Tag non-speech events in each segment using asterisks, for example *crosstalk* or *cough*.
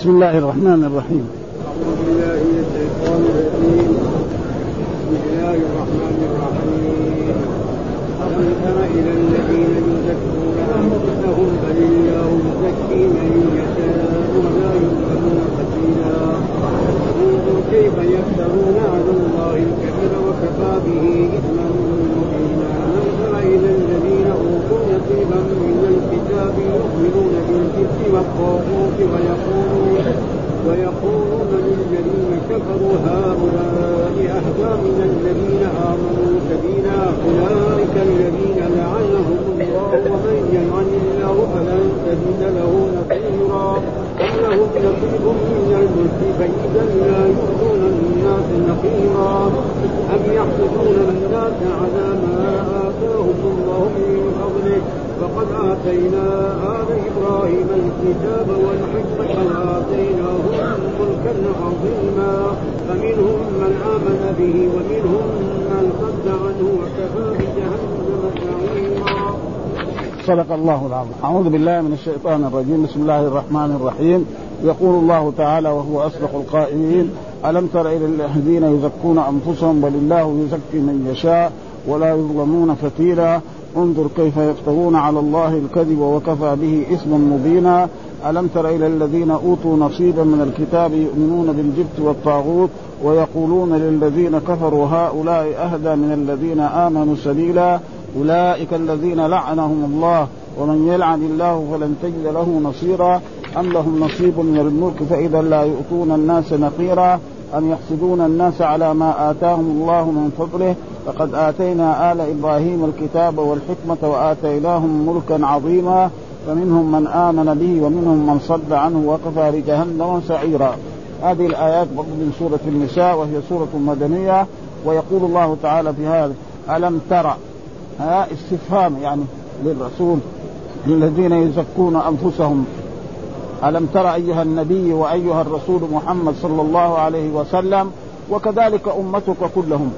بسم الله الرحمن الرحيم أعوذ بالله من الشيطان الرجيم بسم الله الرحمن الرحيم ألم تر إلى الذين يزكون أنفسهم بل الله يزكي من يشاء ولا يظلمون قتيلا انظر كيف يفترون على الله الكذب وكفى به إثما مبينا ألم تر إلى الذين وآتوا من الكتاب يؤمنون بالجد والطاغوت ويقولون ويقولون للذين كفروا هؤلاء أهدى من الذين آمنوا سبيلا أولئك الذين لعنهم الله ومن يلعن الله فلن تجد له نصيرا أم لهم نصيب من الملك فإذا لا يؤتون الناس نقيرا أم يحسدون الناس على ما آتاهم الله من فضله فقد آتينا آل إبراهيم الكتاب والحكمة وآتيناهم ملكا عظيما فمنهم من آمن به ومنهم من صد عنه وكفى بجهنم سعيرا صدق الله العظيم أعوذ بالله من الشيطان الرجيم بسم الله الرحمن الرحيم يقول الله تعالى وهو أصدق القائلين ألم تر إلى الذين يزكون أنفسهم بل الله يزكي من يشاء ولا يظلمون فتيلا انظر كيف يفترون على الله الكذب وكفى به إثما مبينا ألم تر إلى الذين أوتوا نصيبا من الكتاب يؤمنون بالجبت والطاغوت ويقولون للذين كفروا هؤلاء أهدى من الذين آمنوا سبيلا أولئك الذين لعنهم الله ومن يلعن الله فلن تجد له نصيرا أم لهم نصيب من الملك فإذا لا يؤتون الناس نقيرا أم يحسدون الناس على ما آتاهم الله من فضله لقد آتينا آل إبراهيم الكتاب والحكمة وآتيناهم ملكا عظيما فمنهم من آمن به ومنهم من صد عنه وكفى لجهنم سعيرا هذه الآيات برضو من سورة النساء وهي سورة مدنية ويقول الله تعالى في هذا ألم ترى استفهام يعني للرسول للذين يزكون أنفسهم ألم تر أيها النبي وأيها الرسول محمد صلى الله عليه وسلم وكذلك أمتك كلهم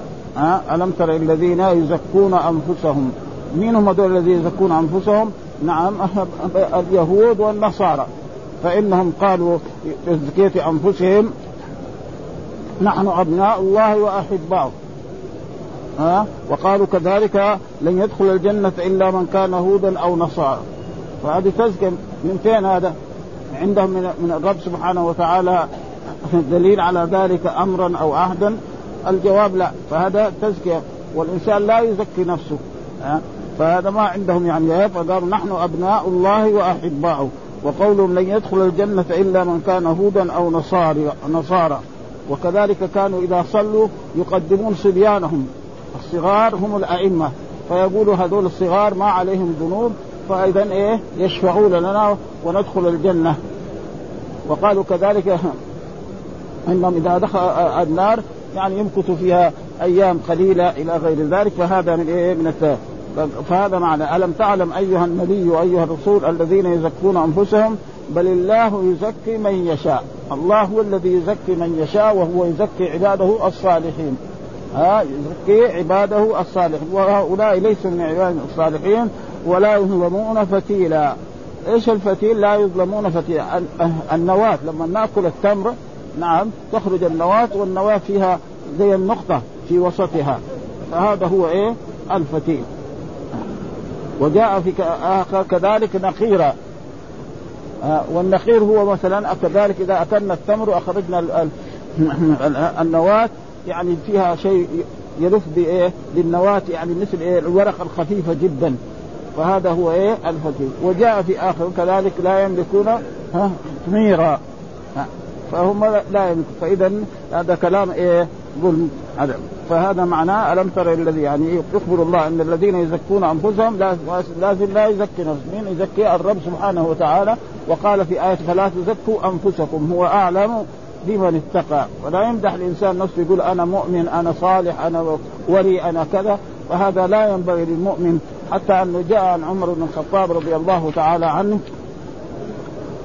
ألم تر الذين يزكون أنفسهم مين هم دول الذين يزكون أنفسهم نعم *laughs* اليهود والنصارى فإنهم قالوا تزكية أنفسهم نحن أبناء الله وأحباؤه ها أه؟ وقالوا كذلك لن يدخل الجنة إلا من كان هودا أو نصارى وهذه تزكية من فين هذا؟ عندهم من الرب سبحانه وتعالى دليل على ذلك امرا او عهدا الجواب لا فهذا تزكيه والانسان لا يزكي نفسه فهذا ما عندهم يعني فقالوا نحن ابناء الله واحباؤه وقولهم لن يدخل الجنه الا من كان هودا او نصارى نصارى وكذلك كانوا اذا صلوا يقدمون صبيانهم الصغار هم الائمه فيقولوا هذول الصغار ما عليهم ذنوب فاذا ايه يشفعون لنا وندخل الجنه وقالوا كذلك انهم اذا دخل النار يعني يمكث فيها ايام قليله الى غير ذلك فهذا من ايه من فهذا معنى الم تعلم ايها النبي وايها الرسول الذين يزكون انفسهم بل الله يزكي من يشاء الله هو الذي يزكي من يشاء وهو يزكي عباده الصالحين ها يزكي عباده الصالحين وهؤلاء ليسوا من عباده الصالحين ولا يظلمون فتيلا ايش الفتيل لا يظلمون فتيلا أه، النواة لما ناكل التمر نعم تخرج النواة والنواة فيها زي النقطة في وسطها فهذا هو ايه الفتيل وجاء في آه، كذلك نقيرا آه، والنخير هو مثلا كذلك اذا اكلنا التمر واخرجنا *clears throat* النواة يعني فيها شيء يلف بايه؟ للنواة يعني مثل ايه الورقه الخفيفه جدا فهذا هو ايه الفقير وجاء في اخر كذلك لا يملكون ها ثميرا فهم لا يملكون فاذا هذا كلام ايه ظلم هذا فهذا معناه الم تر الذي يعني يخبر الله ان الذين يزكون انفسهم لازم لا يزكي نفسه، مين يزكي الرب سبحانه وتعالى وقال في ايه فلا تزكوا انفسكم هو اعلم بمن اتقى ولا يمدح الانسان نفسه يقول انا مؤمن انا صالح انا ولي انا كذا فهذا لا ينبغي للمؤمن حتى انه جاء عن عمر بن الخطاب رضي الله تعالى عنه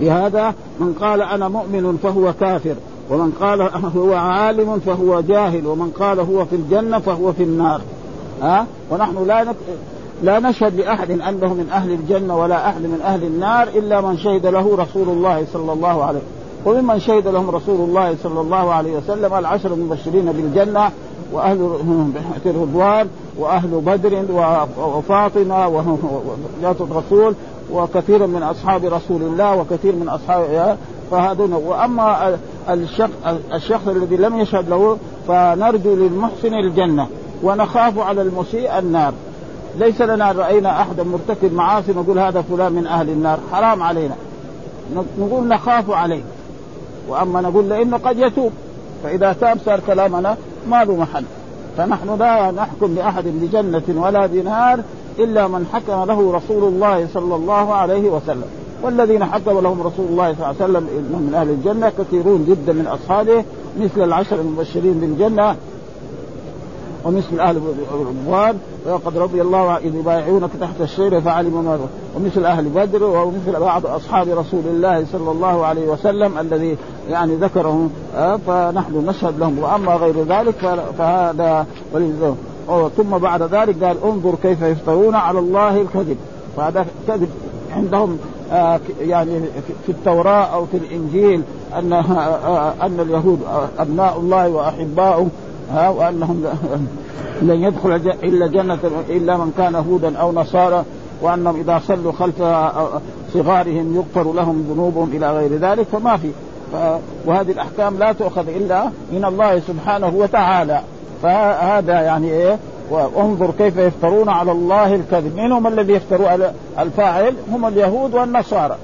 بهذا من قال انا مؤمن فهو كافر ومن قال *laughs* هو عالم فهو جاهل ومن قال هو في الجنه فهو في النار ها ونحن لا نك... لا نشهد لاحد انه من اهل الجنه ولا احد من اهل النار الا من شهد له رسول الله صلى الله عليه وسلم وممن شهد لهم رسول الله صلى الله عليه وسلم العشر المبشرين بالجنه واهل الرضوان واهل بدر وفاطمه وزوجات الرسول وكثير من اصحاب رسول الله وكثير من اصحاب فهذون واما الشخص, الشخص الذي لم يشهد له فنرجو للمحسن الجنه ونخاف على المسيء النار ليس لنا راينا احدا مرتكب معاصي نقول هذا فلان من اهل النار حرام علينا نقول نخاف عليه واما نقول لانه قد يتوب فاذا تاب صار كلامنا ما له محل فنحن لا نحكم لاحد بجنه ولا بنار الا من حكم له رسول الله صلى الله عليه وسلم والذين حكم لهم رسول الله صلى الله عليه وسلم من اهل الجنه كثيرون جدا من اصحابه مثل العشر المبشرين بالجنه ومثل اهل الرضوان وقد رضي الله اذ يبايعونك تحت الشير فعلم ما ومثل اهل بدر ومثل بعض اصحاب رسول الله صلى الله عليه وسلم الذي يعني ذكرهم آه، فنحن نشهد لهم واما غير ذلك فهذا ثم بعد ذلك قال انظر كيف يفترون على الله الكذب فهذا كذب عندهم آه، يعني في التوراة أو في الإنجيل أن آه، أن اليهود أبناء الله وأحباؤه ها وانهم لن يدخل الا جنه الا من كان هودا او نصارى وانهم اذا صلوا خلف صغارهم يغفر لهم ذنوبهم الى غير ذلك فما في وهذه الاحكام لا تؤخذ الا من الله سبحانه وتعالى فهذا يعني ايه وانظر كيف يفترون على الله الكذب من هم الذي يفتروا الفاعل هم اليهود والنصارى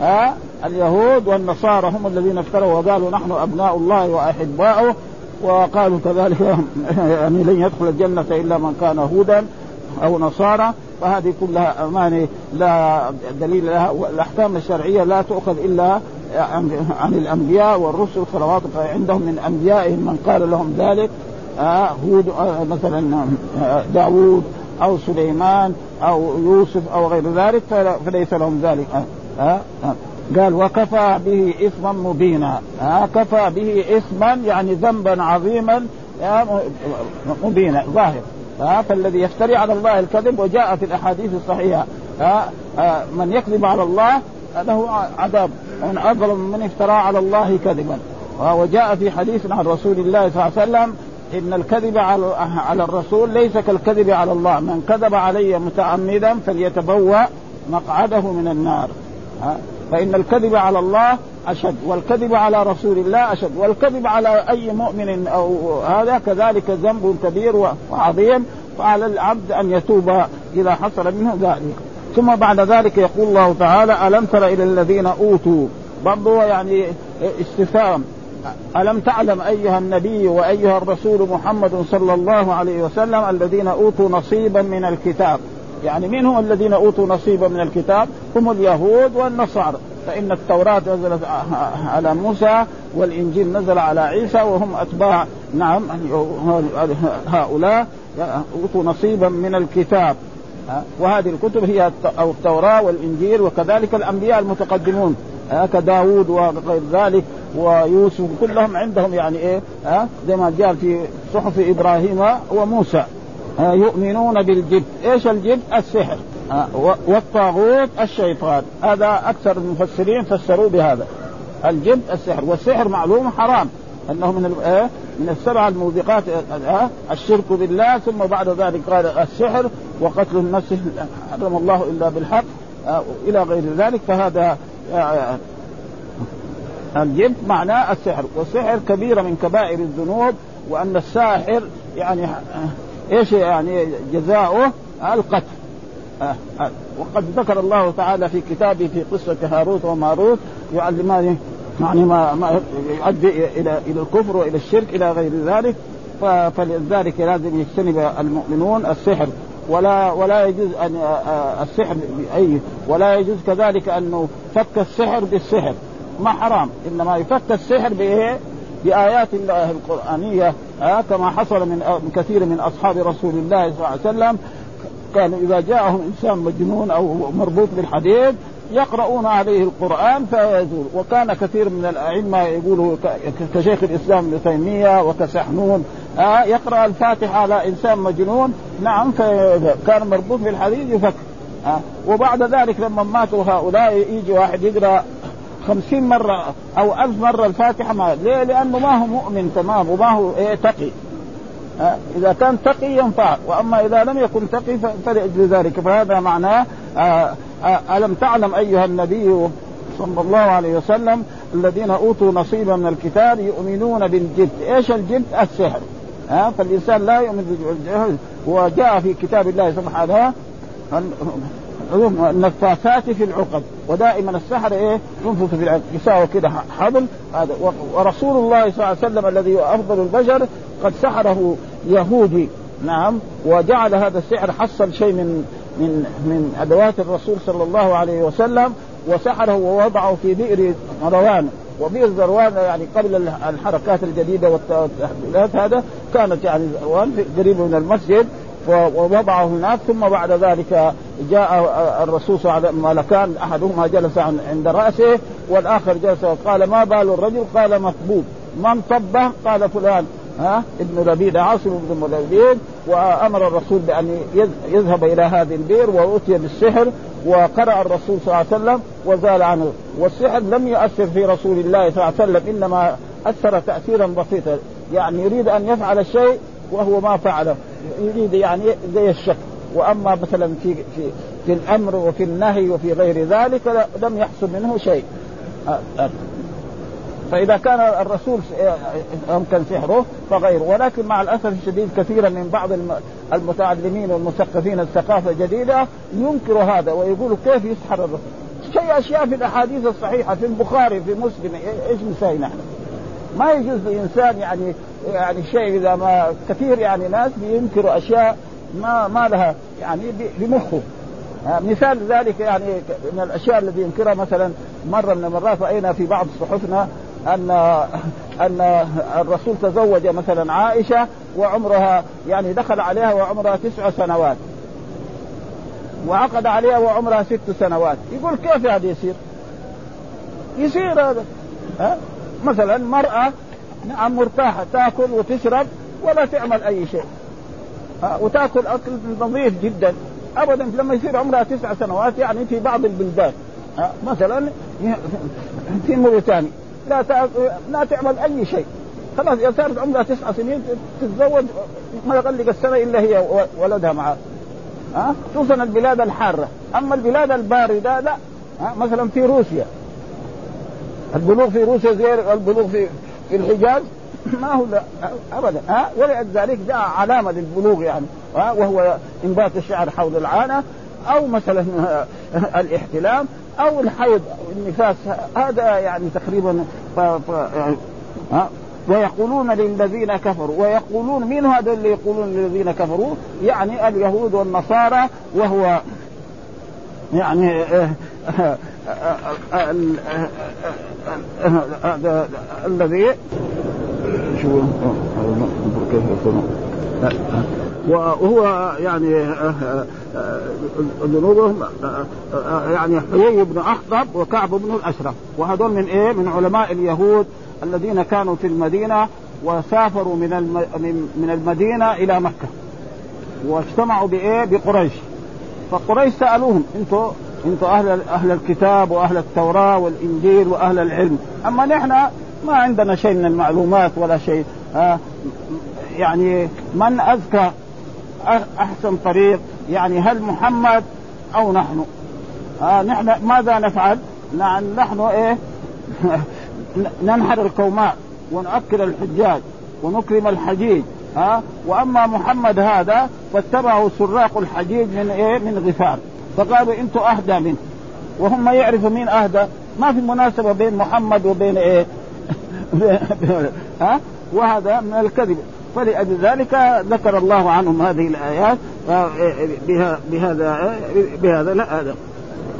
ها اليهود والنصارى هم الذين افتروا وقالوا نحن ابناء الله واحباؤه وقالوا كذلك *laughs* يعني لن يدخل الجنة إلا من كان هودا أو نصارى فهذه كلها أمانة لا دليل لها والأحكام الشرعية لا تؤخذ إلا عن الأنبياء والرسل صلوات عندهم من أنبيائهم من قال لهم ذلك آه، هود آه، مثلا آه، داوود أو سليمان أو يوسف أو غير ذلك فليس لهم ذلك قال وكفى به اثما مبينا ها كفى به اثما يعني ذنبا عظيما مبينا ظاهر ها فالذي يفتري على الله الكذب وجاء في الاحاديث الصحيحه ها آه، من يكذب على الله له عذاب من اظلم من افترى على الله كذبا وجاء في حديث عن رسول الله صلى الله عليه وسلم ان الكذب على الرسول ليس كالكذب على الله من كذب علي متعمدا فليتبوأ مقعده من النار فإن الكذب على الله أشد والكذب على رسول الله أشد والكذب على أي مؤمن أو هذا كذلك ذنب كبير وعظيم فعلى العبد أن يتوب إذا حصل منه ذلك ثم بعد ذلك يقول الله تعالى ألم تر إلى الذين أوتوا برضو يعني استفهام ألم تعلم أيها النبي وأيها الرسول محمد صلى الله عليه وسلم الذين أوتوا نصيبا من الكتاب يعني من هم الذين اوتوا نصيبا من الكتاب هم اليهود والنصارى فان التوراه نزلت على موسى والانجيل نزل على عيسى وهم اتباع نعم هؤلاء اوتوا نصيبا من الكتاب وهذه الكتب هي أو التوراة والإنجيل وكذلك الأنبياء المتقدمون كداوود وغير ذلك ويوسف كلهم عندهم يعني ايه زي ما جاء في صحف ابراهيم وموسى آه، يؤمنون بالجب ايش الجب السحر آه، والطاغوت الشيطان هذا اكثر المفسرين فسروا بهذا الجب السحر والسحر معلوم حرام انه من آه، من السبع الموبقات الشرك بالله ثم بعد ذلك قال السحر وقتل النفس حرم الله الا بالحق الى غير ذلك فهذا الجب معناه السحر والسحر كبيره من كبائر الذنوب وان الساحر يعني ايش يعني جزاؤه القتل آه آه وقد ذكر الله تعالى في كتابه في قصة هاروت وماروت يعلمان يعني ما, ما يؤدي إلى إلى الكفر وإلى الشرك إلى غير ذلك فلذلك لازم يجتنب المؤمنون السحر ولا ولا يجوز ان آه، آه، السحر باي ولا يجوز كذلك انه فك السحر بالسحر ما حرام انما يفك السحر بايه؟ بآيات الله القرآنية آه كما حصل آه، من كثير من أصحاب رسول الله صلى الله عليه وسلم كانوا إذا جاءهم إنسان مجنون أو مربوط بالحديد يقرؤون عليه القرآن فيزول وكان كثير من الأئمة يقولوا كشيخ الإسلام ابن تيمية وكسحنون آه يقرأ الفاتحة على إنسان مجنون نعم كان مربوط بالحديد يفكر آه وبعد ذلك لما ماتوا هؤلاء يجي واحد يقرأ خمسين مرة أو ألف مرة الفاتحة ما ليه؟ لأنه ما هو مؤمن تمام وما هو إيه تقي إذا كان تقي ينفع وأما إذا لم يكن تقي فلأجل ذلك فهذا معناه آه، آه، ألم تعلم أيها النبي صلى الله عليه وسلم الذين أوتوا نصيبا من الكتاب يؤمنون بالجد إيش الجد السحر ها فالإنسان لا يؤمن بالجد وجاء في كتاب الله سبحانه النفاثات في العقد ودائما السحر ايه ينفث في العقد يساوي كده حبل هذا ورسول الله صلى الله عليه وسلم الذي هو افضل البشر قد سحره يهودي نعم وجعل هذا السحر حصل شيء من من من ادوات الرسول صلى الله عليه وسلم وسحره ووضعه في بئر مروان وبئر ذروان يعني قبل الحركات الجديده والتحديثات هذا كانت يعني ذروان قريبه من المسجد ووضعه هناك ثم بعد ذلك جاء الرسول صلى الله عليه وسلم ملكان احدهما جلس عند راسه والاخر جلس وقال ما بال الرجل قال مطبوب من طبه قال فلان ها ابن لبيد عاصم بن لبيد وامر الرسول بان يذهب الى هذه البئر واتي بالسحر وقرأ الرسول صلى الله عليه وسلم وزال عنه والسحر لم يؤثر في رسول الله صلى الله عليه وسلم إنما أثر تأثيرا بسيطا يعني يريد أن يفعل الشيء وهو ما فعله يريد يعني زي الشك واما مثلا في في في الامر وفي النهي وفي غير ذلك لم يحصل منه شيء فاذا كان الرسول امكن سحره فغيره ولكن مع الاسف الشديد كثيرا من بعض المتعلمين والمثقفين الثقافه الجديده ينكر هذا ويقول كيف يسحر الرسول شيء اشياء في الاحاديث الصحيحه في البخاري في مسلم ايش نسوي نحن؟ ما يجوز لانسان يعني يعني شيء اذا ما كثير يعني ناس بينكروا اشياء ما ما لها يعني بمخه آه، مثال ذلك يعني من الاشياء التي ينكرها مثلا مره من المرات راينا في بعض صحفنا ان ان الرسول تزوج مثلا عائشه وعمرها يعني دخل عليها وعمرها تسع سنوات وعقد عليها وعمرها ست سنوات يقول كيف هذا يصير؟ يصير هذا ها مثلا مرأة نعم مرتاحة تاكل وتشرب ولا تعمل أي شيء آه، وتاكل أكل نظيف جدا أبدا لما يصير عمرها تسع سنوات يعني في بعض البلدان آه، مثلا في موريتانيا لا لا تعمل اي شيء خلاص اذا صارت عمرها تسع سنين تتزوج ما يغلق السنه الا هي ولدها معها آه، ها خصوصا البلاد الحاره اما البلاد البارده لا مثلا في روسيا البلوغ في روسيا زي البلوغ في في الحجاز *clears throat* ما هو لا ابدا ها ولذلك جاء علامه للبلوغ يعني ها وهو انبات الشعر حول العانه او مثلا *laughs* الاحتلام او الحيض النفاس هذا يعني تقريبا ف... ف... يعني، ها ويقولون للذين كفروا ويقولون من هذا اللي يقولون للذين كفروا يعني اليهود والنصارى وهو يعني آه، هذا الذي شو كيف وهو يعني ذنوبهم يعني حيي بن اخطب وكعب بن الاشرف وهذول من ايه؟ من علماء اليهود الذين كانوا في المدينه وسافروا من من المدينه الى مكه واجتمعوا بايه؟ بقريش فقريش سالوهم انتم انتم اهل اهل الكتاب واهل التوراه والانجيل واهل العلم، اما نحن ما عندنا شيء من المعلومات ولا شيء آه يعني من اذكى احسن طريق يعني هل محمد او نحن؟ آه نحن ماذا نفعل؟ نعم، نحن ايه؟ *laughs* ننحر القوماء ونؤكل الحجاج ونكرم الحجيج ها واما محمد هذا فاتبعه سراق الحجيج من ايه؟ من غفار فقالوا انتم اهدى منه وهم يعرفوا مين اهدى ما في مناسبه بين محمد وبين ايه *laughs* ها وهذا من الكذب فلأجل ذلك ذكر الله عنهم هذه الآيات آه، بها بهذا بهذا لا هذا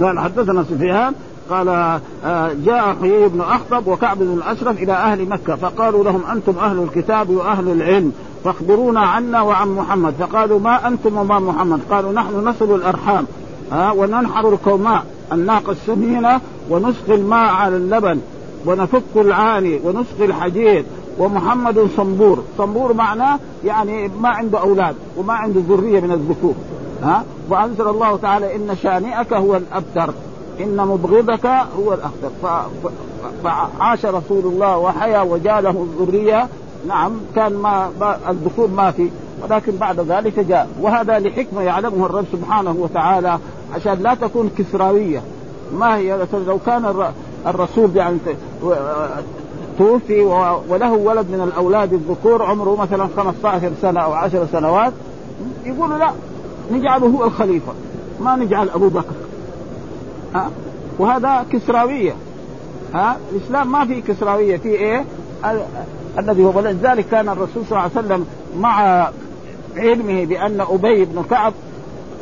قال حدثنا سفيان قال آه، جاء حيي بن أخطب وكعب بن الأشرف إلى أهل مكة فقالوا لهم أنتم أهل الكتاب وأهل العلم فاخبرونا عنا وعن محمد فقالوا ما أنتم وما محمد قالوا نحن نصل الأرحام ها وننحر الكوماء الناقة السمينة ونسقي الماء على اللبن ونفك العاني ونسقي الحجير ومحمد صنبور صنبور معناه يعني ما عنده أولاد وما عنده ذرية من الذكور ها وأنزل الله تعالى إن شانئك هو الأبتر إن مبغضك هو الأخطر ف... ف... فعاش رسول الله وحيا وجاله الذرية نعم كان ما الذكور ما في ولكن بعد ذلك جاء وهذا لحكمة يعلمها الرب سبحانه وتعالى عشان لا تكون كسراويه ما هي لو كان الرسول يعني توفي وله ولد من الاولاد الذكور عمره مثلا 15 سنه او 10 سنوات يقولوا لا نجعله هو الخليفه ما نجعل ابو بكر ها وهذا كسراويه ها الاسلام ما في كسراويه في ايه الذي هو ولذلك كان الرسول صلى الله عليه وسلم مع علمه بان ابي بن كعب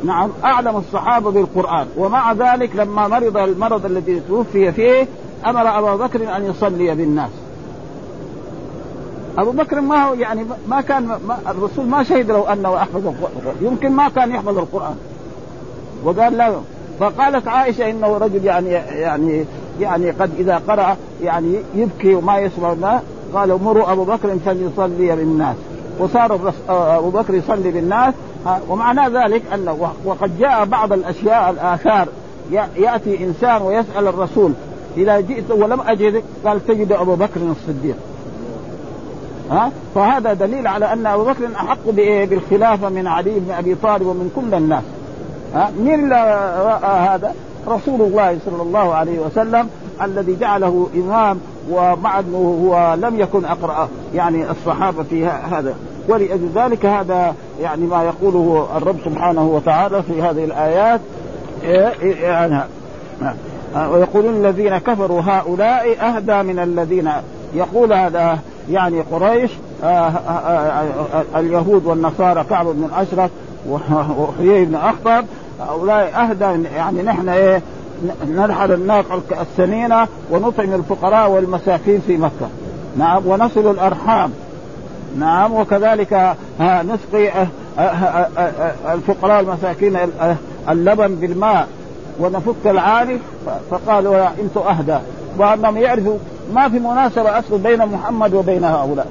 نعم اعلم الصحابه بالقران ومع ذلك لما مرض المرض الذي توفي فيه امر ابا بكر ان يصلي بالناس ابو بكر ما هو يعني ما كان ما الرسول ما شهد لو انه احفظ القران يمكن ما كان يحفظ القران وقال لا فقالت عائشه انه رجل يعني يعني يعني قد اذا قرأ يعني يبكي وما يسمع ما قالوا مروا ابو بكر فليصلي بالناس وصار ابو بكر يصلي بالناس ومعنى ذلك أنه وقد جاء بعض الأشياء الآثار يأتي إنسان ويسأل الرسول إذا جئت ولم أجدك قال تجد أبو بكر الصديق ها فهذا دليل على أن أبو بكر أحق بالخلافة من علي بن أبي طالب ومن كل الناس ها من اللي رأى هذا رسول الله صلى الله عليه وسلم الذي جعله إمام ومع أنه هو لم يكن أقرأ يعني الصحابة في هذا ولأجل ذلك هذا يعني ما يقوله الرب سبحانه وتعالى في هذه الآيات إيه، إيه، إيه، يعني نعم. آه، ويقولون الذين كفروا هؤلاء أهدى من الذين يقول هذا يعني قريش آه، آه، اليهود والنصارى كعب بن الأشرف وحيي بن أخطب هؤلاء أهدى يعني نحن إيه نرحل الناقة السمينة ونطعم الفقراء والمساكين في مكة نعم ونصل الأرحام نعم وكذلك آه، نسقي آه، آه، الفقراء المساكين اللبن بالماء ونفك العاري فقالوا انت اهدى وانهم يعرفوا ما في مناسبه اصل بين محمد وبين هؤلاء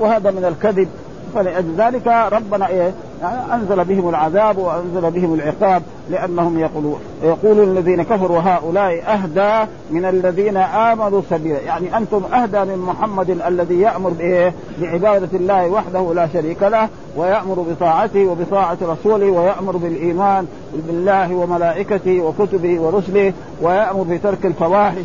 وهذا من الكذب فلذلك ربنا ايه يعني انزل بهم العذاب وانزل بهم العقاب لأنهم يقولون يقول الذين كفروا هؤلاء أهدى من الذين آمنوا سبيلا يعني أنتم أهدى من محمد الذي يأمر بإيه؟ بعبادة الله وحده لا شريك له ويأمر بطاعته وبطاعة رسوله ويأمر بالإيمان بالله وملائكته وكتبه ورسله ويأمر بترك الفواحش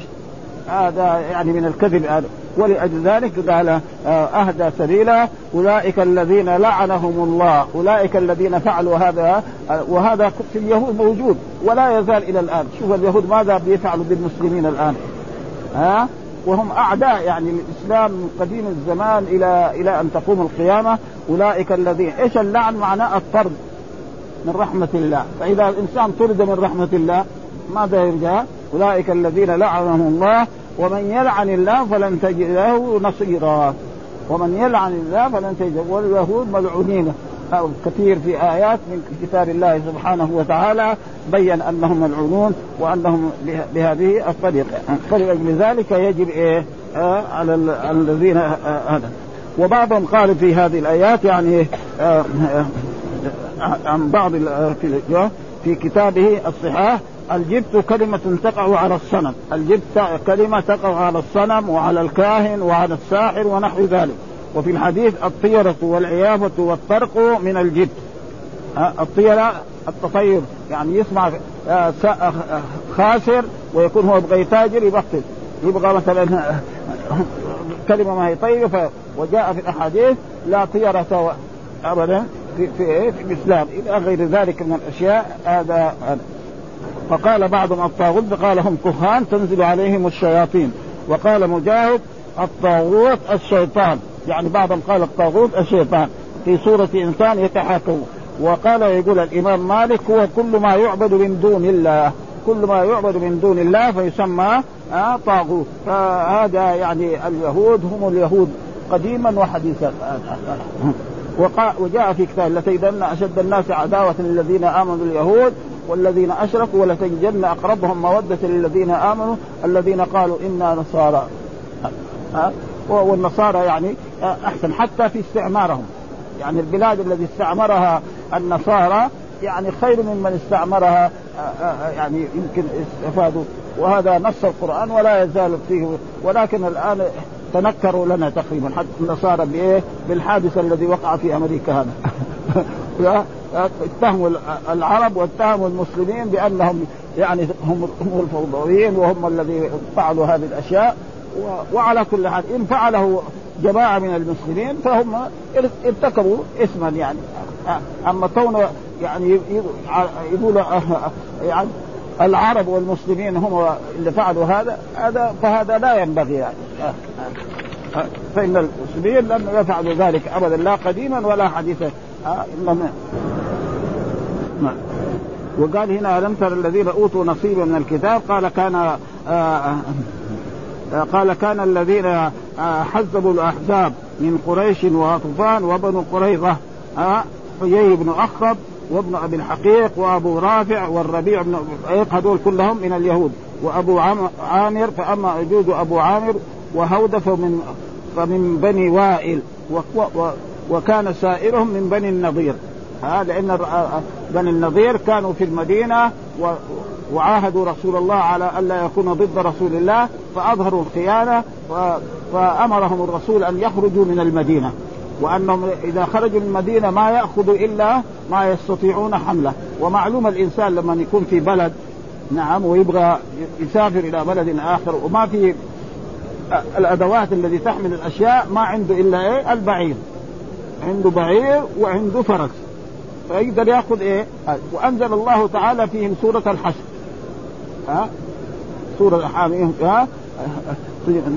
هذا يعني من الكذب هذا ولأجل ذلك قال آه، أهدى سبيلا أولئك الذين لعنهم الله أولئك الذين فعلوا هذا آه، وهذا في اليهود موجود ولا يزال إلى الآن شوف اليهود ماذا بيفعلوا بالمسلمين الآن ها وهم اعداء يعني الاسلام من قديم الزمان الى الى ان تقوم القيامه اولئك الذين ايش اللعن معناه الطرد من رحمه الله فاذا الانسان طرد من رحمه الله ماذا يرجى؟ اولئك الذين لعنهم الله ومن يلعن الله فلن تجد له نصيرا ومن يلعن الله فلن تجد واليهود ملعونين كثير في آيات من كتاب الله سبحانه وتعالى بين أنهم ملعونون وأنهم بهذه الطريقة فلأجل ذلك يجب إيه آه، على الذين آه، آه، هذا وبعضهم قال في هذه الآيات يعني عن بعض في كتابه الصحاح الجبت كلمة تقع على الصنم الجبت كلمة تقع على الصنم وعلى الكاهن وعلى الساحر ونحو ذلك وفي الحديث الطيرة والعيافة والطرق من الجبت الطيرة التطير يعني يسمع آه، آه، خاسر ويكون هو يبغى يتاجر يبطل يبغى مثلا آه، كلمة ما هي طيبة وجاء في الأحاديث لا طيرة أبدا في, في, إيه؟ في الإسلام إلى غير ذلك من الأشياء هذا فقال بعضهم الطاغوت قال هم كهان تنزل عليهم الشياطين وقال مجاهد الطاغوت الشيطان يعني بعضهم قال الطاغوت الشيطان في صورة إنسان يتحاكم وقال يقول الإمام مالك هو كل ما يعبد من دون الله كل ما يعبد من دون الله فيسمى آه، طاغوت فهذا يعني اليهود هم اليهود قديما وحديثا وجاء في كتاب لتجدن اشد الناس عداوه للذين امنوا اليهود والذين اشركوا ولتجدن اقربهم موده للذين امنوا الذين قالوا انا نصارى ها والنصارى يعني احسن حتى في استعمارهم يعني البلاد التي استعمرها النصارى يعني خير ممن استعمرها يعني يمكن استفادوا وهذا نص القران ولا يزال فيه ولكن الان تنكروا لنا تقريبا حتى صار بايه؟ بالحادث الذي وقع في امريكا هذا *laughs* اتهموا العرب واتهموا المسلمين بانهم يعني هم هم الفوضويين وهم الذي فعلوا هذه الاشياء وعلى كل حال ان فعله جماعه من المسلمين فهم ارتكبوا اثما يعني اما كونه يعني يقول أه- أه- يعني العرب والمسلمين هم اللي فعلوا هذا هذا فهذا لا ينبغي يعني فإن المسلمين لم يفعلوا ذلك أبدا لا قديما ولا حديثا آه، وقال هنا ألم تر الذين أوتوا نصيبا من الكتاب قال كان آه، آه، قال كان الذين حزبوا الأحزاب من قريش وطوفان وبنو قريظة حيي بن أخطب وابن ابي الحقيق وابو رافع والربيع بن الحقيق هذول كلهم من اليهود وابو عامر فاما عجوز ابو عامر وهودف من فمن بني وائل وكان سائرهم من بني النضير هذا لان بني النضير كانوا في المدينه وعاهدوا رسول الله على الا يكون ضد رسول الله فاظهروا الخيانه فامرهم الرسول ان يخرجوا من المدينه وانهم اذا خرجوا من المدينه ما ياخذوا الا ما يستطيعون حمله، ومعلوم الانسان لما يكون في بلد نعم ويبغى يسافر الى بلد اخر وما في الادوات التي تحمل الاشياء ما عنده الا ايه البعير. عنده بعير وعنده فرس. فيقدر ياخذ ايه؟ وانزل الله تعالى فيهم سوره الحشر. ها؟ سوره ها؟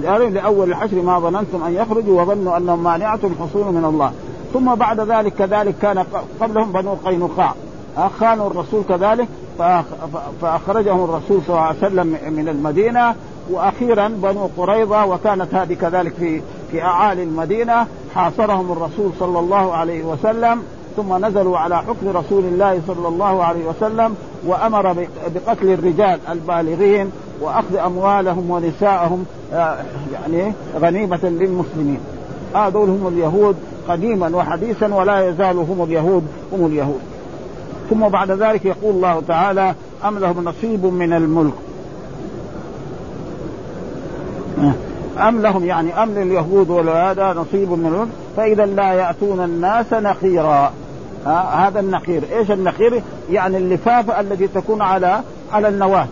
دارهم لاول العشر ما ظننتم ان يخرجوا وظنوا انهم مانعتهم حصون من الله ثم بعد ذلك كذلك كان قبلهم بنو قينقاع خانوا الرسول كذلك فاخرجهم الرسول صلى الله عليه وسلم من المدينه واخيرا بنو قريظه وكانت هذه كذلك في في اعالي المدينه حاصرهم الرسول صلى الله عليه وسلم ثم نزلوا على حكم رسول الله صلى الله عليه وسلم وامر بقتل الرجال البالغين واخذ اموالهم ونساءهم آه، يعني غنيمه للمسلمين هذول هم اليهود قديما وحديثا ولا يزال هم اليهود هم اليهود ثم بعد ذلك يقول الله تعالى أم لهم نصيب من الملك آه، أم لهم يعني أم لليهود ولا هذا نصيب من الملك فإذا لا يأتون الناس نقيرا آه، هذا النقير ايش النقير يعني اللفافه التي تكون على على النواه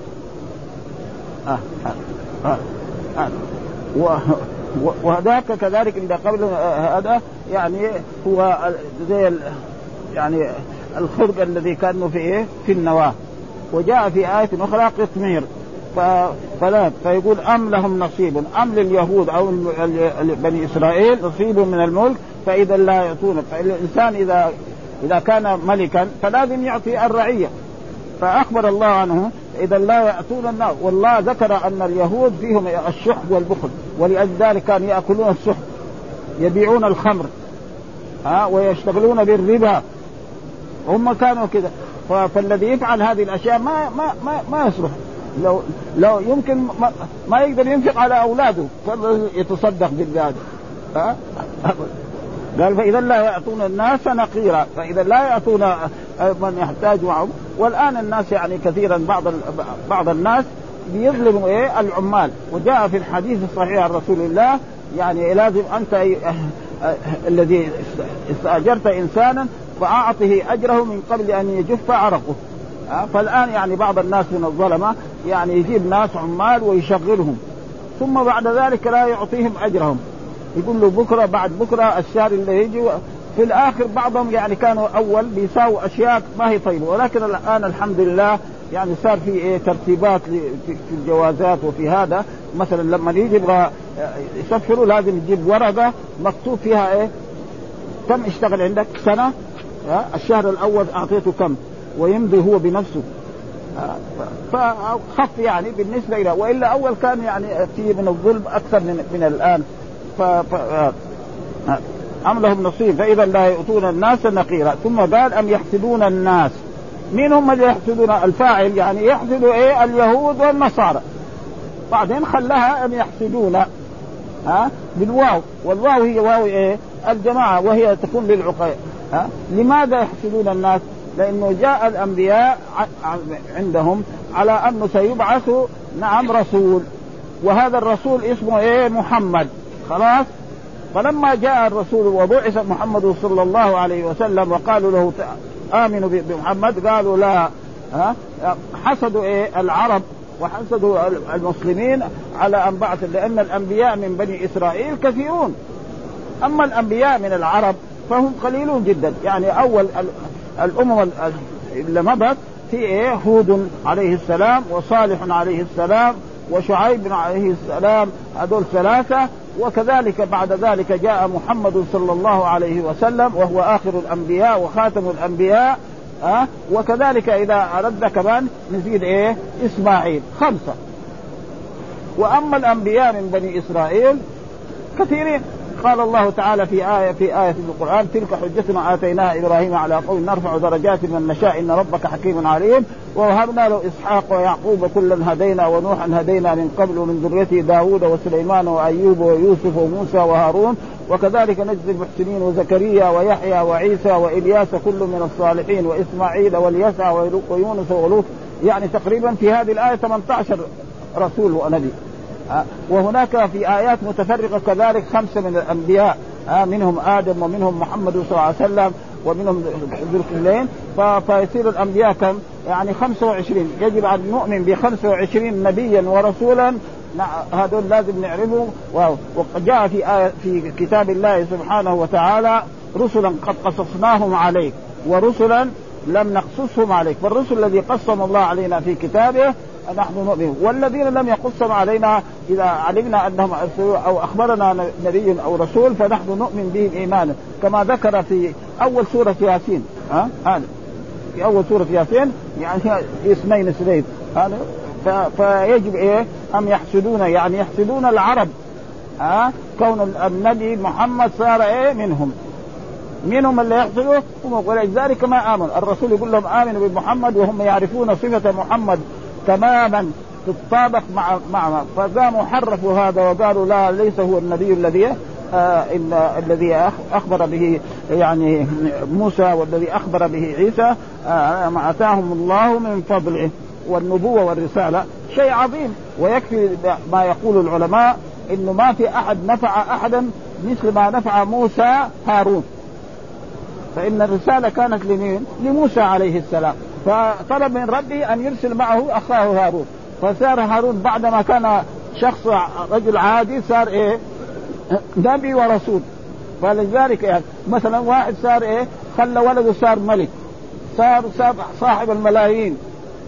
وهذاك كذلك إذا قبل هذا يعني هو زي يعني الخرق الذي كان في إيه؟ في النواة وجاء في آية أخرى قطمير فلا فيقول أم لهم نصيب أم لليهود أو بني إسرائيل نصيب من الملك فإذا لا يعطونك فالإنسان إذا إذا كان ملكا فلازم يعطي الرعية فأخبر الله عنه اذا لا ياتون النار والله ذكر ان اليهود فيهم الشح والبخل ولاجل ذلك كانوا ياكلون السحت يبيعون الخمر ها ويشتغلون بالربا هم كانوا كذا فالذي يفعل هذه الاشياء ما ما ما, ما يصلح لو لو يمكن ما, ما يقدر ينفق على اولاده يتصدق بالذات ها قال فاذا لا ياتون الناس نقيرا فاذا لا ياتون ايضا يحتاج معهم والان الناس يعني كثيرا بعض بعض الناس بيظلم ايه العمال وجاء في الحديث الصحيح عن رسول الله يعني لازم انت أه-، الذي استاجرت انسانا فاعطه اجره من قبل ان يجف عرقه فالان يعني بعض الناس من الظلمه يعني يجيب ناس عمال ويشغلهم ثم بعد ذلك لا يعطيهم اجرهم يقول له بكره بعد بكره الشهر اللي يجي في الاخر بعضهم يعني كانوا اول بيساووا اشياء ما هي طيبه ولكن الان الحمد لله يعني صار في إيه ترتيبات في الجوازات وفي هذا مثلا لما يجي يبغى آه، يسفروا لازم يجيب ورقه مكتوب فيها ايه كم اشتغل عندك سنه آه، الشهر الاول اعطيته كم ويمضي هو بنفسه آه، فخف يعني بالنسبه الى والا اول كان يعني في من الظلم اكثر من, من الان ف, ف... أم لهم نصيب فإذا لا يؤتون الناس نقيرا ثم قال أم يحسدون الناس مين هم اللي يحسدون الفاعل يعني يحسد إيه اليهود والنصارى بعدين خلاها أم يحسدون ها بالواو والواو هي واو إيه الجماعة وهي تكون للعقيل ها لماذا يحسدون الناس لأنه جاء الأنبياء عندهم على أنه سيبعث نعم رسول وهذا الرسول اسمه إيه محمد خلاص فلما جاء الرسول وبعث محمد صلى الله عليه وسلم وقالوا له آمنوا بمحمد قالوا لا ها حسدوا إيه العرب وحسدوا المسلمين على أن بعث لأن الأنبياء من بني إسرائيل كثيرون أما الأنبياء من العرب فهم قليلون جدا يعني أول الأمم اللي مضت في إيه هود عليه السلام وصالح عليه السلام وشعيب عليه السلام هذول ثلاثة وكذلك بعد ذلك جاء محمد صلى الله عليه وسلم وهو آخر الأنبياء وخاتم الأنبياء أه؟ وكذلك إذا أردنا كمان نزيد إيه إسماعيل خمسة وأما الأنبياء من بني إسرائيل كثيرين قال الله تعالى في آية في آية في القرآن تلك حجتنا آتيناها إبراهيم على قوم نرفع درجات من نشاء إن ربك حكيم عليم ووهبنا له إسحاق ويعقوب كلا هدينا ونوحا هدينا من قبل ومن ذريته داوود وسليمان وأيوب ويوسف وموسى وهارون وكذلك نجزي المحسنين وزكريا ويحيى وعيسى وإلياس كل من الصالحين وإسماعيل واليسع ويونس ولوط يعني تقريبا في هذه الآية 18 رسول ونبي وهناك في آيات متفرقة كذلك خمسة من الأنبياء منهم آدم ومنهم محمد صلى الله عليه وسلم ومنهم ذو الحلين فيصير الأنبياء كم يعني 25 يجب أن نؤمن ب 25 نبيا ورسولا هذول لازم نعرفه وقد جاء في آية في كتاب الله سبحانه وتعالى رسلا قد قصصناهم عليك ورسلا لم نقصصهم عليك فالرسل الذي قسم الله علينا في كتابه نحن نؤمن والذين لم يقصهم علينا اذا علمنا انهم او اخبرنا نبي او رسول فنحن نؤمن بهم ايمانا كما ذكر في اول سوره ياسين ها هذا في اول سوره ياسين يعني اسمين اثنين هذا فيجب ايه ام يحسدون يعني يحسدون العرب ها كون النبي محمد صار ايه منهم منهم اللي يقتلوا ولذلك ما امن الرسول يقول لهم امنوا بمحمد وهم يعرفون صفه محمد تماما تتطابق مع مع فقاموا حرفوا هذا وقالوا لا ليس هو النبي الذي إلا آه، إن الذي أخبر به يعني موسى والذي أخبر به عيسى آه، ما آتاهم الله من فضله والنبوة والرسالة شيء عظيم ويكفي ما يقول العلماء انه ما في احد نفع احدا مثل ما نفع موسى هارون فان الرساله كانت لمين؟ لموسى عليه السلام فطلب من ربه ان يرسل معه اخاه هارون فصار هارون بعدما كان شخص رجل عادي صار ايه نبي ورسول فلذلك يعني مثلا واحد صار ايه خلى ولده صار ملك صار صار صاحب الملايين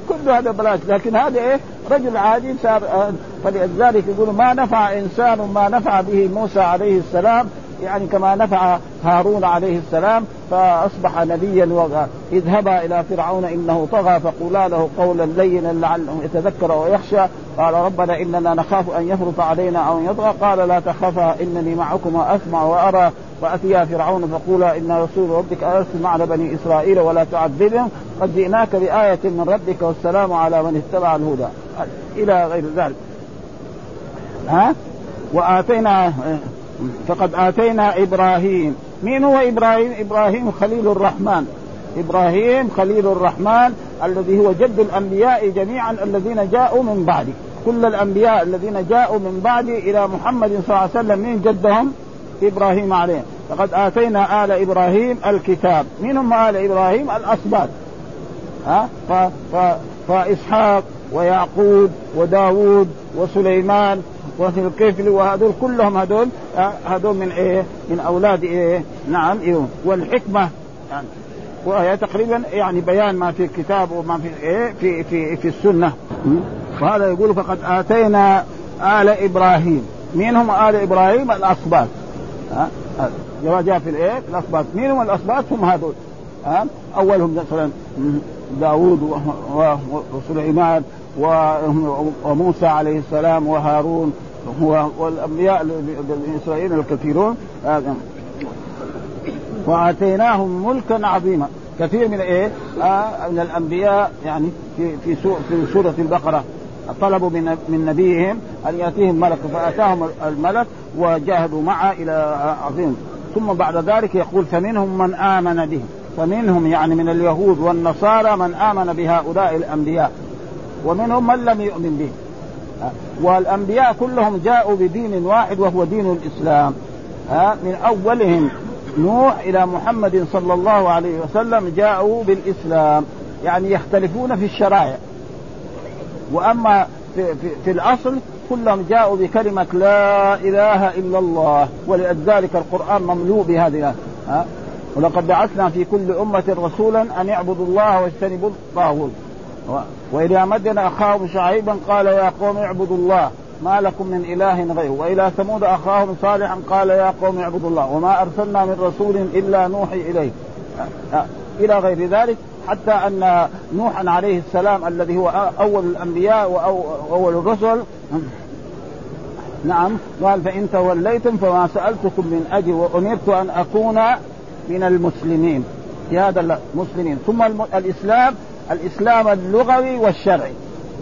كل هذا بلاش لكن هذا ايه رجل عادي صار آه، فلذلك يقول ما نفع انسان ما نفع به موسى عليه السلام يعني كما نفع هارون عليه السلام فاصبح نبيا وغا اذهبا الى فرعون انه طغى فقولا له قولا لينا لعله يتذكر ويخشى قال ربنا اننا نخاف ان يفرط علينا او يطغى قال لا تخافا انني معكما اسمع وارى فاتيا فرعون فقولا ان رسول ربك ارسل معنا بني اسرائيل ولا تعذبهم قد جئناك بايه من ربك والسلام على من اتبع الهدى الى غير ذلك ها واتينا فقد آتينا إبراهيم مين هو إبراهيم؟ إبراهيم خليل الرحمن إبراهيم خليل الرحمن الذي هو جد الأنبياء جميعا الذين جاءوا من بعده كل الأنبياء الذين جاءوا من بعده إلى محمد صلى الله عليه وسلم من جدهم إبراهيم عليه لقد آتينا آل إبراهيم الكتاب من هم آل إبراهيم الاسباب ها ف... ف... فإسحاق ويعقوب وداود وسليمان وفي الكفل وهذول كلهم هذول آه، هذول من ايه؟ من اولاد ايه؟ نعم إيه والحكمه يعني وهي تقريبا يعني بيان ما في الكتاب وما في ايه؟ في في في السنه وهذا يقول فقد اتينا ال ابراهيم مين هم ال ابراهيم؟ الاسباط ها جاء في الايه؟ الاصباط الاسباط مين هم الاسباط؟ هم هذول ها اولهم مثلا داوود وسليمان وموسى عليه السلام وهارون والانبياء اسرائيل الكثيرون آدم آه، واتيناهم ملكا عظيما كثير من ايه؟ آه من الانبياء يعني في في في سوره البقره طلبوا من من نبيهم ان ياتيهم ملك فاتاهم الملك وجاهدوا معه الى آه، عظيم ثم بعد ذلك يقول فمنهم من امن به فمنهم يعني من اليهود والنصارى من امن بهؤلاء الانبياء ومنهم من لم يؤمن به والانبياء كلهم جاءوا بدين واحد وهو دين الاسلام من اولهم نوح الى محمد صلى الله عليه وسلم جاءوا بالاسلام يعني يختلفون في الشرائع واما في, في, في الاصل كلهم جاءوا بكلمه لا اله الا الله ولذلك القران مملوء بهذه ها ولقد بعثنا في كل امه رسولا ان يعبدوا الله واجتنبوا الطاغوت وإلى مدن أخاهم شعيبا قال يا قوم اعبدوا الله ما لكم من إله غيره وإلى ثمود أخاهم صالحا قال يا قوم اعبدوا الله وما أرسلنا من رسول إلا نوحي إليه إلى غير ذلك حتى أن نوحا عليه السلام الذي هو أول الأنبياء وأول الرسل نعم قال فإن توليتم فما سألتكم من أجل وأمرت أن أكون من المسلمين في هذا المسلمين ثم الإسلام الاسلام اللغوي والشرعي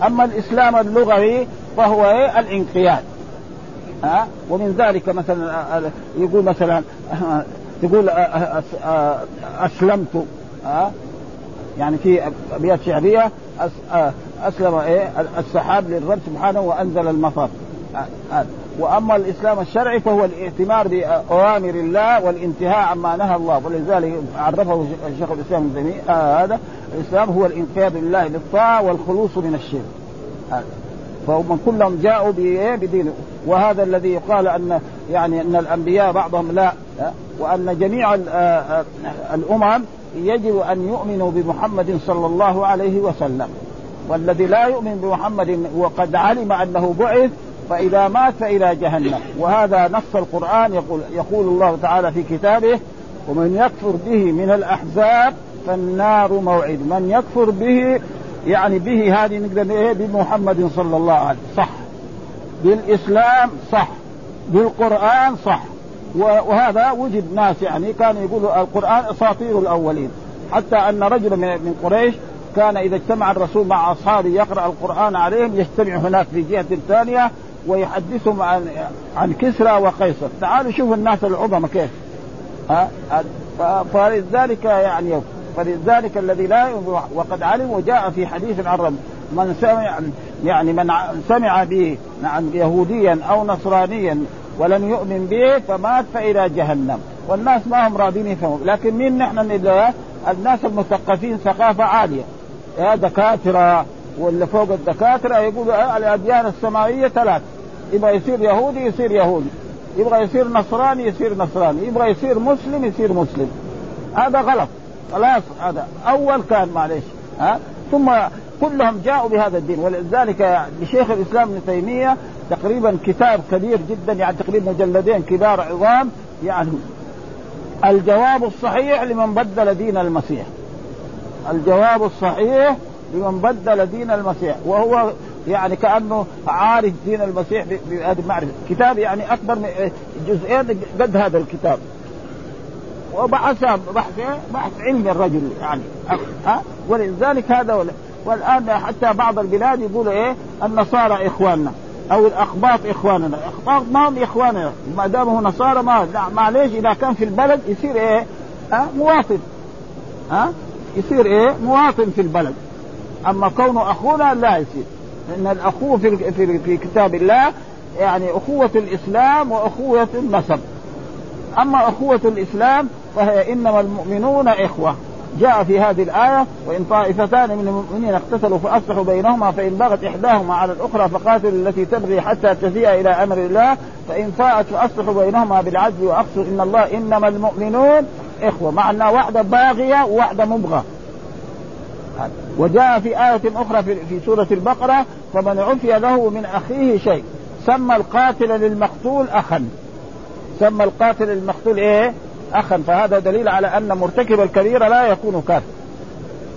اما الاسلام اللغوي فهو ايه الانقياد ها أه؟ ومن ذلك مثلا آه، آه، يقول مثلا تقول آه، اسلمت ها أه؟ يعني في ابيات شعريه اسلم ايه السحاب للرب سبحانه وانزل المطر واما الاسلام الشرعي فهو الائتمار باوامر الله والانتهاء عما نهى الله ولذلك عرفه شيخ الاسلام ابن آه هذا الاسلام هو الانقياد لله بالطاعه والخلوص من الشرك آه. فهم كلهم جاءوا إيه، بدينه وهذا الذي يقال ان يعني ان الانبياء بعضهم لا آه، وان جميع آه، آه، الامم يجب ان يؤمنوا بمحمد صلى الله عليه وسلم والذي لا يؤمن بمحمد وقد علم انه بعث فإذا مات فإلى جهنم وهذا نص القرآن يقول, يقول الله تعالى في كتابه ومن يكفر به من الأحزاب فالنار موعد من يكفر به يعني به هذه نقدر ايه بمحمد صلى الله عليه وسلم صح بالاسلام صح بالقران صح وهذا وجد ناس يعني كانوا يقولوا القران اساطير الاولين حتى ان رجل من قريش كان اذا اجتمع الرسول مع اصحابه يقرا القران عليهم يجتمع هناك في جهه ثانيه ويحدثهم عن عن كسرى وقيصر تعالوا شوفوا الناس العظمى كيف ها فلذلك يعني فلذلك الذي لا وقد علم وجاء في حديث عن رب من سمع يعني من سمع به نعم يهوديا او نصرانيا ولم يؤمن به فمات فإلى جهنم والناس ما هم راضين يفهموا لكن مين نحن اللي الناس المثقفين ثقافة عالية يا دكاترة واللي فوق الدكاترة يقولوا الأديان السماوية ثلاث يبغى يصير يهودي يصير يهودي يبغى يصير نصراني يصير نصراني يبغى يصير مسلم يصير مسلم هذا غلط خلاص هذا اول كان معلش ها ثم كلهم جاءوا بهذا الدين ولذلك لشيخ الاسلام ابن تيميه تقريبا كتاب كبير جدا يعني تقريبا مجلدين كبار عظام يعني الجواب الصحيح لمن بدل دين المسيح الجواب الصحيح لمن بدل دين المسيح وهو يعني كانه عارف دين المسيح بهذه المعرفه كتاب يعني اكبر من إيه، جزئين قد هذا الكتاب وبحث بحث إيه؟ بحث علمي الرجل يعني ها ولذلك هذا ولا. والان حتى بعض البلاد يقولوا ايه النصارى اخواننا او الاقباط اخواننا، الاقباط ما هم اخواننا، ما دام هو نصارى ما لا معليش اذا كان في البلد يصير ايه؟ ها مواطن ها يصير ايه؟ مواطن في البلد. اما كونه اخونا لا يصير، ان الاخوه في في كتاب الله يعني اخوه الاسلام واخوه النسب اما اخوه الاسلام فهي انما المؤمنون اخوه جاء في هذه الآية وإن طائفتان من المؤمنين اقتتلوا فأصلحوا بينهما فإن بغت إحداهما على الأخرى فقاتل التي تبغي حتى تفيء إلى أمر الله فإن فاءت فأصلحوا بينهما بالعدل وأقصوا إن الله إنما المؤمنون إخوة مع أن واحدة باغية وواحدة مبغى وجاء في آية أخرى في سورة البقرة فمن عفي له من أخيه شيء سمى القاتل للمقتول أخا سمى القاتل للمقتول إيه أخا فهذا دليل على أن مرتكب الكبيرة لا يكون كافر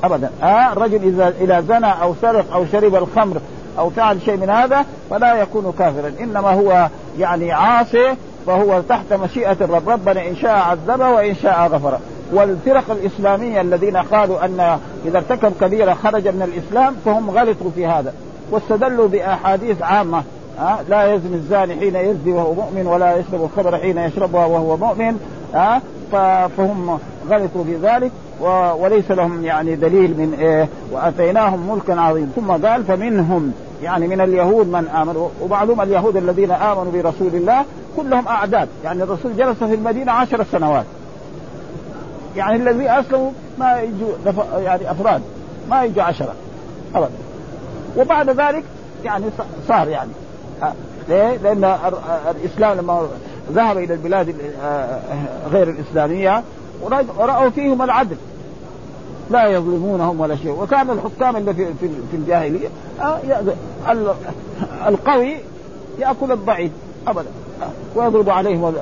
أبدا آه الرجل إذا إذا زنى أو سرق أو شرب الخمر أو فعل شيء من هذا فلا يكون كافرا إنما هو يعني عاصي فهو تحت مشيئة الرب ربنا إن شاء عذبه وإن شاء غفره والفرق الاسلاميه الذين قالوا ان اذا ارتكب كبيره خرج من الاسلام فهم غلطوا في هذا واستدلوا باحاديث عامه أه؟ لا يزني الزاني حين يزني وهو مؤمن ولا يشرب الخمر حين يشربها وهو مؤمن أه؟ فهم غلطوا في ذلك وليس لهم يعني دليل من ايه واتيناهم ملكا عظيما ثم قال فمنهم يعني من اليهود من امنوا ومعلوم اليهود الذين امنوا برسول الله كلهم اعداد يعني الرسول جلس في المدينه عشر سنوات يعني الذي اسلموا ما يجوا يعني افراد ما يجوا عشره ابدا وبعد ذلك يعني صار يعني آه، ليه؟ لان الاسلام لما ذهب الى البلاد آه، غير الاسلاميه وراوا فيهم العدل لا يظلمونهم ولا شيء وكان الحكام اللي في في الجاهليه آه، القوي ياكل الضعيف ابدا ويضرب عليهم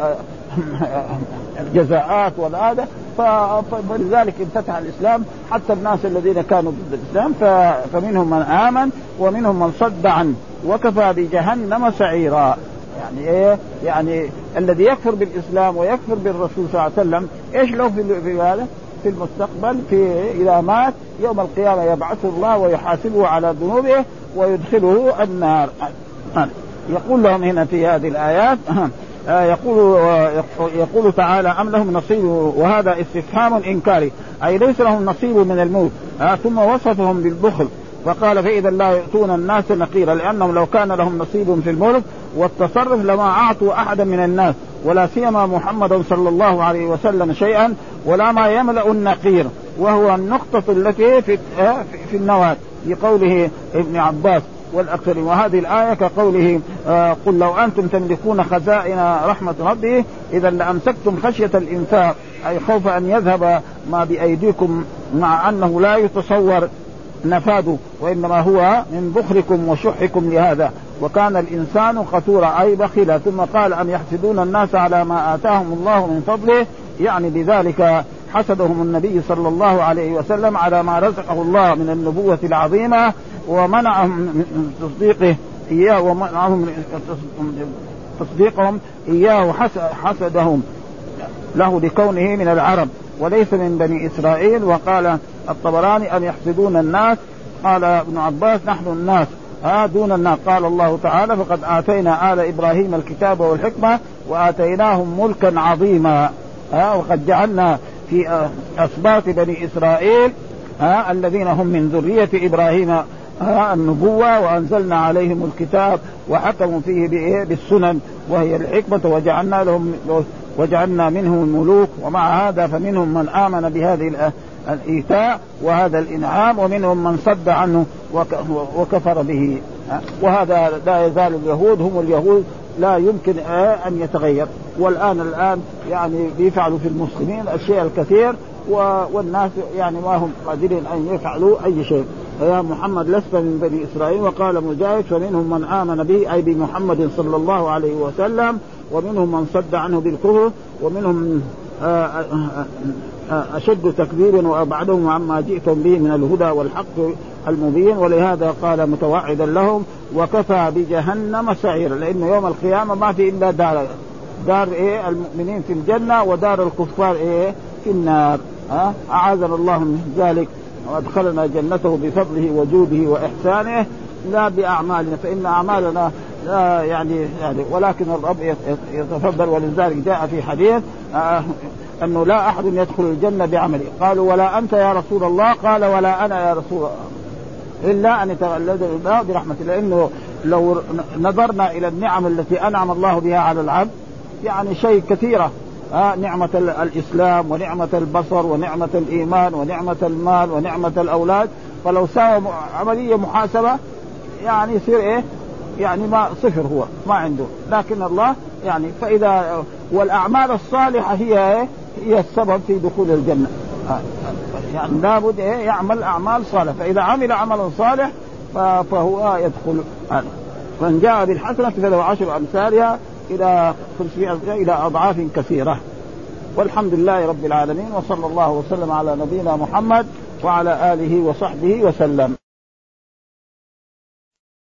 *laughs* الجزاءات والآدة فلذلك انفتح الاسلام حتى الناس الذين كانوا ضد الاسلام فمنهم من امن ومنهم من صد عنه وكفى بجهنم سعيرا يعني ايه؟ يعني الذي يكفر بالاسلام ويكفر بالرسول صلى الله عليه وسلم ايش له في هذا؟ في المستقبل في اذا مات يوم القيامه يبعثه الله ويحاسبه على ذنوبه ويدخله النار يقول لهم هنا في هذه الايات آه، يقول آه، يقول تعالى ام لهم نصيب وهذا استفهام انكاري اي ليس لهم نصيب من الموت آه، ثم وصفهم بالبخل فقال فاذا لا يؤتون الناس نقيرا لانهم لو كان لهم نصيب في الملك والتصرف لما اعطوا احدا من الناس ولا سيما محمدا صلى الله عليه وسلم شيئا ولا ما يملا النقير وهو النقطه التي في في النواه لقوله ابن عباس والأكثرين وهذه الآية كقوله آه قل لو أنتم تملكون خزائن رحمة ربي إذا لأمسكتم خشية الإنفاق أي خوف أن يذهب ما بأيديكم مع أنه لا يتصور نفاده وإنما هو من بخلكم وشحكم لهذا وكان الإنسان قتورا أي بخيلا ثم قال أم يحسدون الناس على ما آتاهم الله من فضله يعني بذلك حسدهم النبي صلى الله عليه وسلم على ما رزقه الله من النبوة العظيمة ومنعهم من تصديقه إياه ومنعهم من تصديقهم إياه وحسدهم له لكونه من العرب وليس من بني إسرائيل وقال الطبراني أن يحسدون الناس قال ابن عباس نحن الناس آه دون الناس قال الله تعالى فقد آتينا آل إبراهيم الكتاب والحكمة وآتيناهم ملكا عظيما آه وقد جعلنا في أسباط بني إسرائيل آه الذين هم من ذرية إبراهيم النبوة وأنزلنا عليهم الكتاب وحكموا فيه بإيه بالسنن وهي الحكمة وجعلنا لهم وجعلنا منهم الملوك ومع هذا فمنهم من آمن بهذه الإيتاء وهذا الإنعام ومنهم من صد عنه وكفر به وهذا لا يزال اليهود هم اليهود لا يمكن أن يتغير والآن الآن يعني بيفعلوا في المسلمين الشيء الكثير والناس يعني ما هم قادرين أن يفعلوا أي شيء يا محمد لست من بني اسرائيل وقال مجاهد فمنهم من امن به اي بمحمد صلى الله عليه وسلم ومنهم من صد عنه بالكفر ومنهم آه، آه، آه، اشد تكذيبا وابعدهم عما جئتم به من الهدى والحق المبين ولهذا قال متوعدا لهم وكفى بجهنم سعيرا لانه يوم القيامه ما في الا دار دار ايه المؤمنين في الجنه ودار الكفار ايه في النار أعاذنا الله من ذلك وادخلنا جنته بفضله وجوده واحسانه لا باعمالنا فان اعمالنا لا يعني يعني ولكن الرب يتفضل ولذلك جاء في حديث آه، انه لا احد يدخل الجنه بعمله، قالوا ولا انت يا رسول الله، قال ولا انا يا رسول الله. الا ان يتغلد الله برحمه لانه لو نظرنا الى النعم التي انعم الله بها على العبد يعني شيء كثيره آه نعمة الإسلام ونعمة البصر ونعمة الإيمان ونعمة المال ونعمة الأولاد فلو ساوى عملية محاسبة يعني يصير إيه يعني ما صفر هو ما عنده لكن الله يعني فإذا والأعمال الصالحة هي إيه هي السبب في دخول الجنة آه، يعني لابد إيه يعمل أعمال صالحة فإذا عمل عملا صالح فهو يدخل يعني من جاء بالحسنة فله عشر أمثالها الى 500 الى اضعاف كثيره والحمد لله رب العالمين وصلى الله وسلم على نبينا محمد وعلى اله وصحبه وسلم